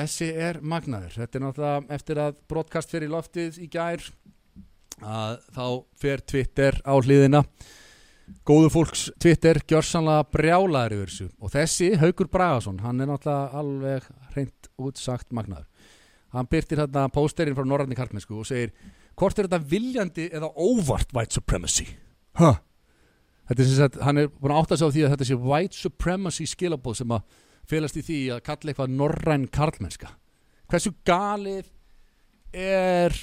Þessi er magnaður. Þetta er náttúrulega eftir að broadcast fyrir loftið í gær að þá fer Twitter á hliðina. Góðu fólks Twitter gjörsanlega brjálaður yfir þessu og þessi Haugur Bragason, hann er náttúrulega alveg hreint útsagt magnaður. Hann byrtir hérna pósterinn frá Norrarni Karlmennsku og segir hvort er þetta viljandi eða óvart white supremacy? Hæ? Þetta er sem sagt, hann er búin að átta sig á því að þetta sé white supremacy skilabóð sem að felast í því að kalla eitthvað norræn karlmennska. Hversu galið er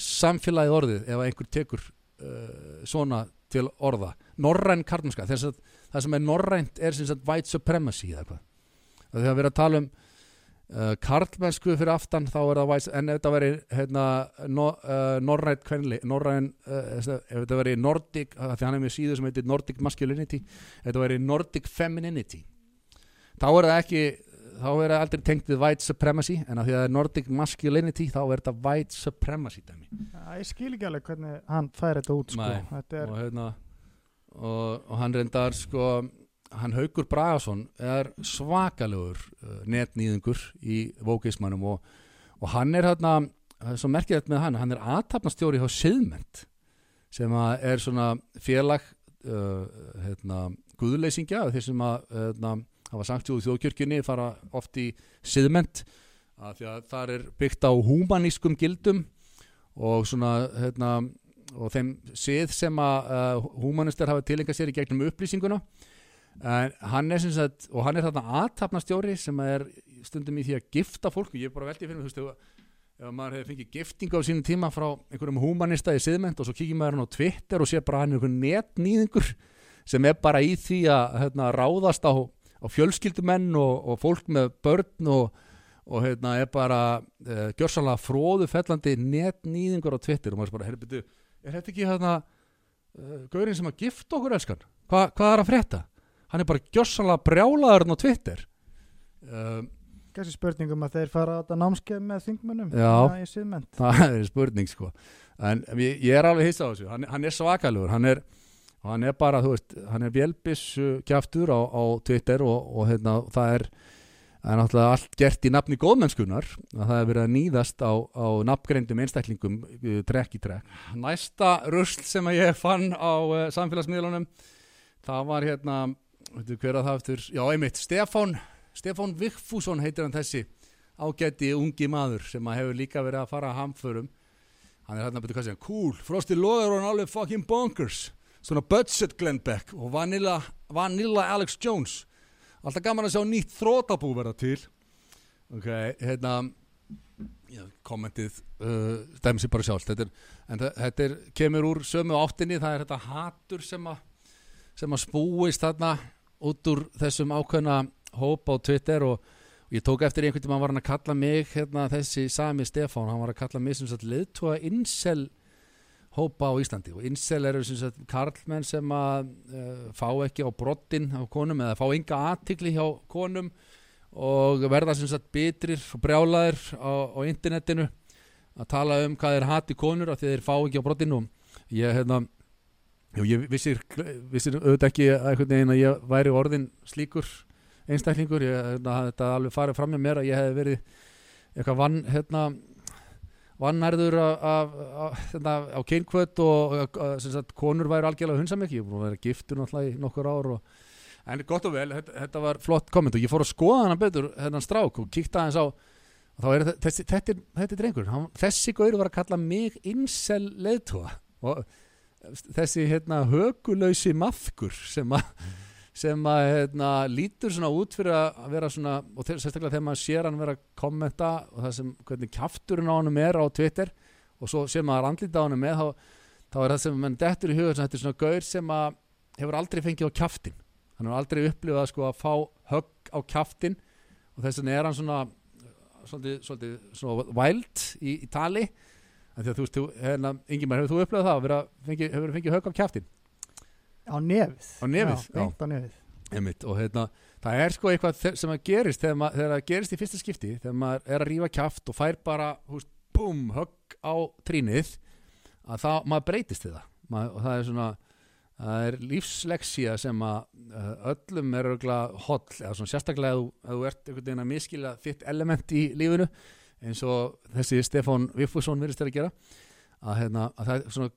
samfélagið orðið ef einhver tekur uh, svona til orða? Norræn karlmennska þess að það sem er norrænt er sem sagt white supremacy eða hvað þegar við erum að tala um uh, karlmennsku fyrir aftan þá er það white en ef þetta veri hérna, no, uh, norrænt kvenli norræn, uh, ef þetta veri nordic því hann er með síðu sem heitir nordic masculinity ef þetta veri nordic femininity þá er það ekki þá er það aldrei tengt við white supremacy en að því að það er nordic masculinity þá er þetta white supremacy Já, ég skil ekki alveg hvernig hann fær þetta út sko. Þetta er, og, hérna, og, og hann reyndar sko, hann Haugur Bragason er svakalegur uh, netnýðingur í vókismannum og, og hann er hérna það er svo merkilegt með hann, hann er aðtapnastjóri hjá Siðment sem er svona félag uh, hérna, guðleysingja þeir sem að hérna, hafa sagt í þjóðkjörkjunni fara oft í siðment að því að það er byggt á humanískum gildum og svona hérna, og þeim sið sem að uh, humanistar hafa tilenga sér í gegnum upplýsinguna. En hann er sem sagt og hann er þarna aðtapnastjóri sem er stundum í því að gifta fólk. Og ég er bara veldið fyrir mig, þú veist, ef, maður hefði fengið giftingu á sínum tíma frá einhverjum humanista í siðment og svo kíkir maður hann á Twitter og sé bara hann er einhver netnýðingur sem er bara í því að hérna, ráðast á og fjölskyldumenn og, og fólk með börn og, og hérna er bara uh, gjörsanlega fróðu fellandi netnýðingur á Twitter og maður bara, herri byrju, er þetta ekki hérna uh, gaurinn sem að gifta okkur elskan? Hva, hvað er að frétta? Hann er bara gjörsanlega brjálaður á Twitter uh, Kanski spurningum að þeir fara á þetta námskeið með þingmönnum Já. siðmennt það er spurning sko en ég, ég er alveg hissa á þessu hann, hann er svakalugur, hann er og hann er bara, þú veist, hann er vélbis kjaftur á, á Twitter og, og hérna, það er það er náttúrulega allt gert í nafni góðmennskunar að það er verið að nýðast á, á nafngreindum einstaklingum uh, trekk í trekk. Næsta rusl sem ég fann á uh, samfélagsmiðlunum það var hérna veitu hver að það eftir, já einmitt Stefán, Stefán Vigfússon heitir hann þessi ágætti ungi maður sem að hefur líka verið að fara að hamförum. Hann er hérna, betur hvað segja, cool, Frosty Loður og hann alveg fucking bonkers svona budget Glenn Beck og Vanilla, Vanilla Alex Jones. Alltaf gaman að sjá nýtt þrótabú verða til. Ok, hérna já, kommentið uh, dæmi sér bara sjálf þetta er, en þetta er, kemur úr sömu áttinni það er þetta hatur sem að sem að spúist þarna út úr þessum ákveðna hóp á Twitter og, og ég tók eftir einhvern tíma hann var hann að kalla mig hérna, þessi sami Stefán, hann var að kalla mig sem sagt liðtúa insel hópa á Íslandi. Og incel eru sem sagt karlmenn sem að uh, fá ekki á brottin á konum eða fá enga aðtikli hjá konum og verða sem sagt bitrir og brjálaðir á, á internetinu að tala um hvað er hati konur af því þeir fá ekki á brottin og ég hérna ég vissir, vissir auðvitað ekki einhvern veginn að ég væri orðin slíkur einstaklingur. Ég, hérna, þetta alveg farið fram með mér að ég hef verið eitthvað vann hérna vannærður á keinkvöld og sagt, konur væri algjörlega búin að vera giftur náttúrulega í nokkur ár og, en gott og vel, þetta, þetta var flott komment og ég fór að skoða hana betur, hennan strák og kíkta aðeins á er þessi, þetta er, þetta er drengur, hann, þessi gaur var að kalla mig insel leðtúa og þessi hérna högulöysi maðkur sem að sem að hérna, lítur svona út fyrir að vera svona, og sérstaklega þegar maður sér hann vera að kommenta og það sem hvernig kjafturinn á hann er á Twitter og svo sér maður andlita á hann með þá, þá er það sem mann dettur í huga þetta er svona gaur sem að hefur aldrei fengið á kjaftin hann hefur aldrei upplifað sko að fá högg á kjaftin og þess vegna er hann svona svolítið, svolítið svona wild í, í tali. En því að þú veist, hérna, Ingimar, hefur þú upplifað það að vera, fengi, hefur fengið högg á kjaftin á nefið. Á nefið, já, á nefið. Einmitt, og hérna, það er sko eitthvað sem að gerist þegar, mað, þegar það gerist í fyrsta skipti þegar maður er að rífa kjaft og fær bara húst, búm, högg á trínið að það, maður breytist við það. Maður, og það er svona það er lífsleksía sem að uh, öllum er örgulega holl eða svona sérstaklega ef þú- ef þú ert einhvern veginn að miskila þitt element í lífinu eins og þessi Stefán Viffusson virðist þér að gera að, hérna, að það er svona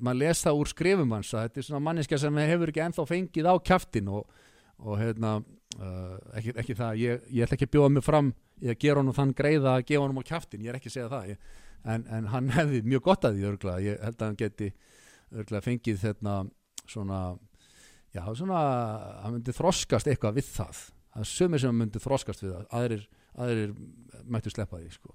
maður les það úr skrifum hans að þetta er svona manneskja sem hefur ekki ennþá fengið á kjaftin og, og hérna uh, ekki, ekki það, ég, ég ætla ekki að bjóða mig fram í að gera honum þann greiða að gefa honum á kjaftin, ég er ekki að segja það ég, en, en hann hefði mjög gott að því örgulega, ég held að hann geti örgulega fengið þetta svona já, svona, hann myndi þroskast eitthvað við það það er sömur sem myndi þroskast við það aðrir, aðrir mættu sleppa því sko.